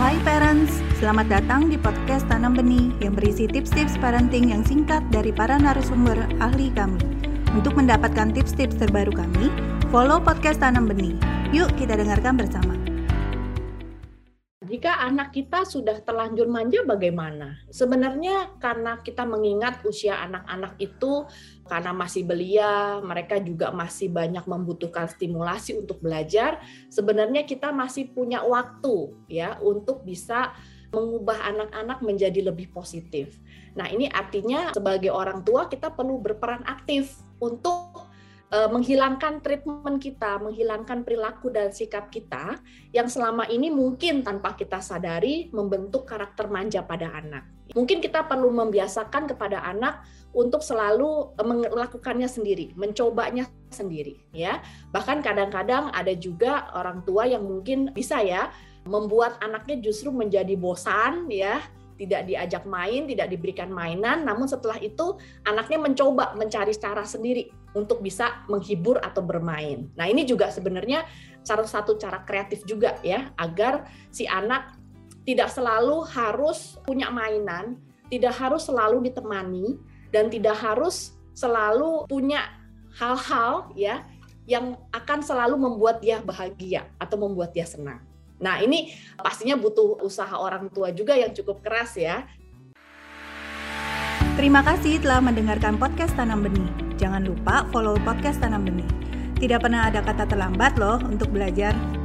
Hai parents, selamat datang di podcast Tanam Benih yang berisi tips-tips parenting yang singkat dari para narasumber ahli kami. Untuk mendapatkan tips-tips terbaru kami, follow podcast Tanam Benih. Yuk kita dengarkan bersama. Jika anak kita sudah terlanjur manja bagaimana? Sebenarnya karena kita mengingat usia anak-anak itu karena masih belia, mereka juga masih banyak membutuhkan stimulasi untuk belajar, sebenarnya kita masih punya waktu ya untuk bisa mengubah anak-anak menjadi lebih positif. Nah, ini artinya sebagai orang tua kita perlu berperan aktif untuk uh, menghilangkan treatment kita, menghilangkan perilaku dan sikap kita yang selama ini mungkin tanpa kita sadari membentuk karakter manja pada anak. Mungkin kita perlu membiasakan kepada anak untuk selalu eh, melakukannya sendiri, mencobanya sendiri ya. Bahkan kadang-kadang ada juga orang tua yang mungkin bisa ya membuat anaknya justru menjadi bosan ya tidak diajak main, tidak diberikan mainan, namun setelah itu anaknya mencoba mencari cara sendiri untuk bisa menghibur atau bermain. Nah, ini juga sebenarnya salah satu cara kreatif juga ya, agar si anak tidak selalu harus punya mainan, tidak harus selalu ditemani, dan tidak harus selalu punya hal-hal ya yang akan selalu membuat dia bahagia atau membuat dia senang. Nah, ini pastinya butuh usaha orang tua juga yang cukup keras ya. Terima kasih telah mendengarkan podcast Tanam Benih. Jangan lupa follow podcast Tanam Benih. Tidak pernah ada kata terlambat loh untuk belajar.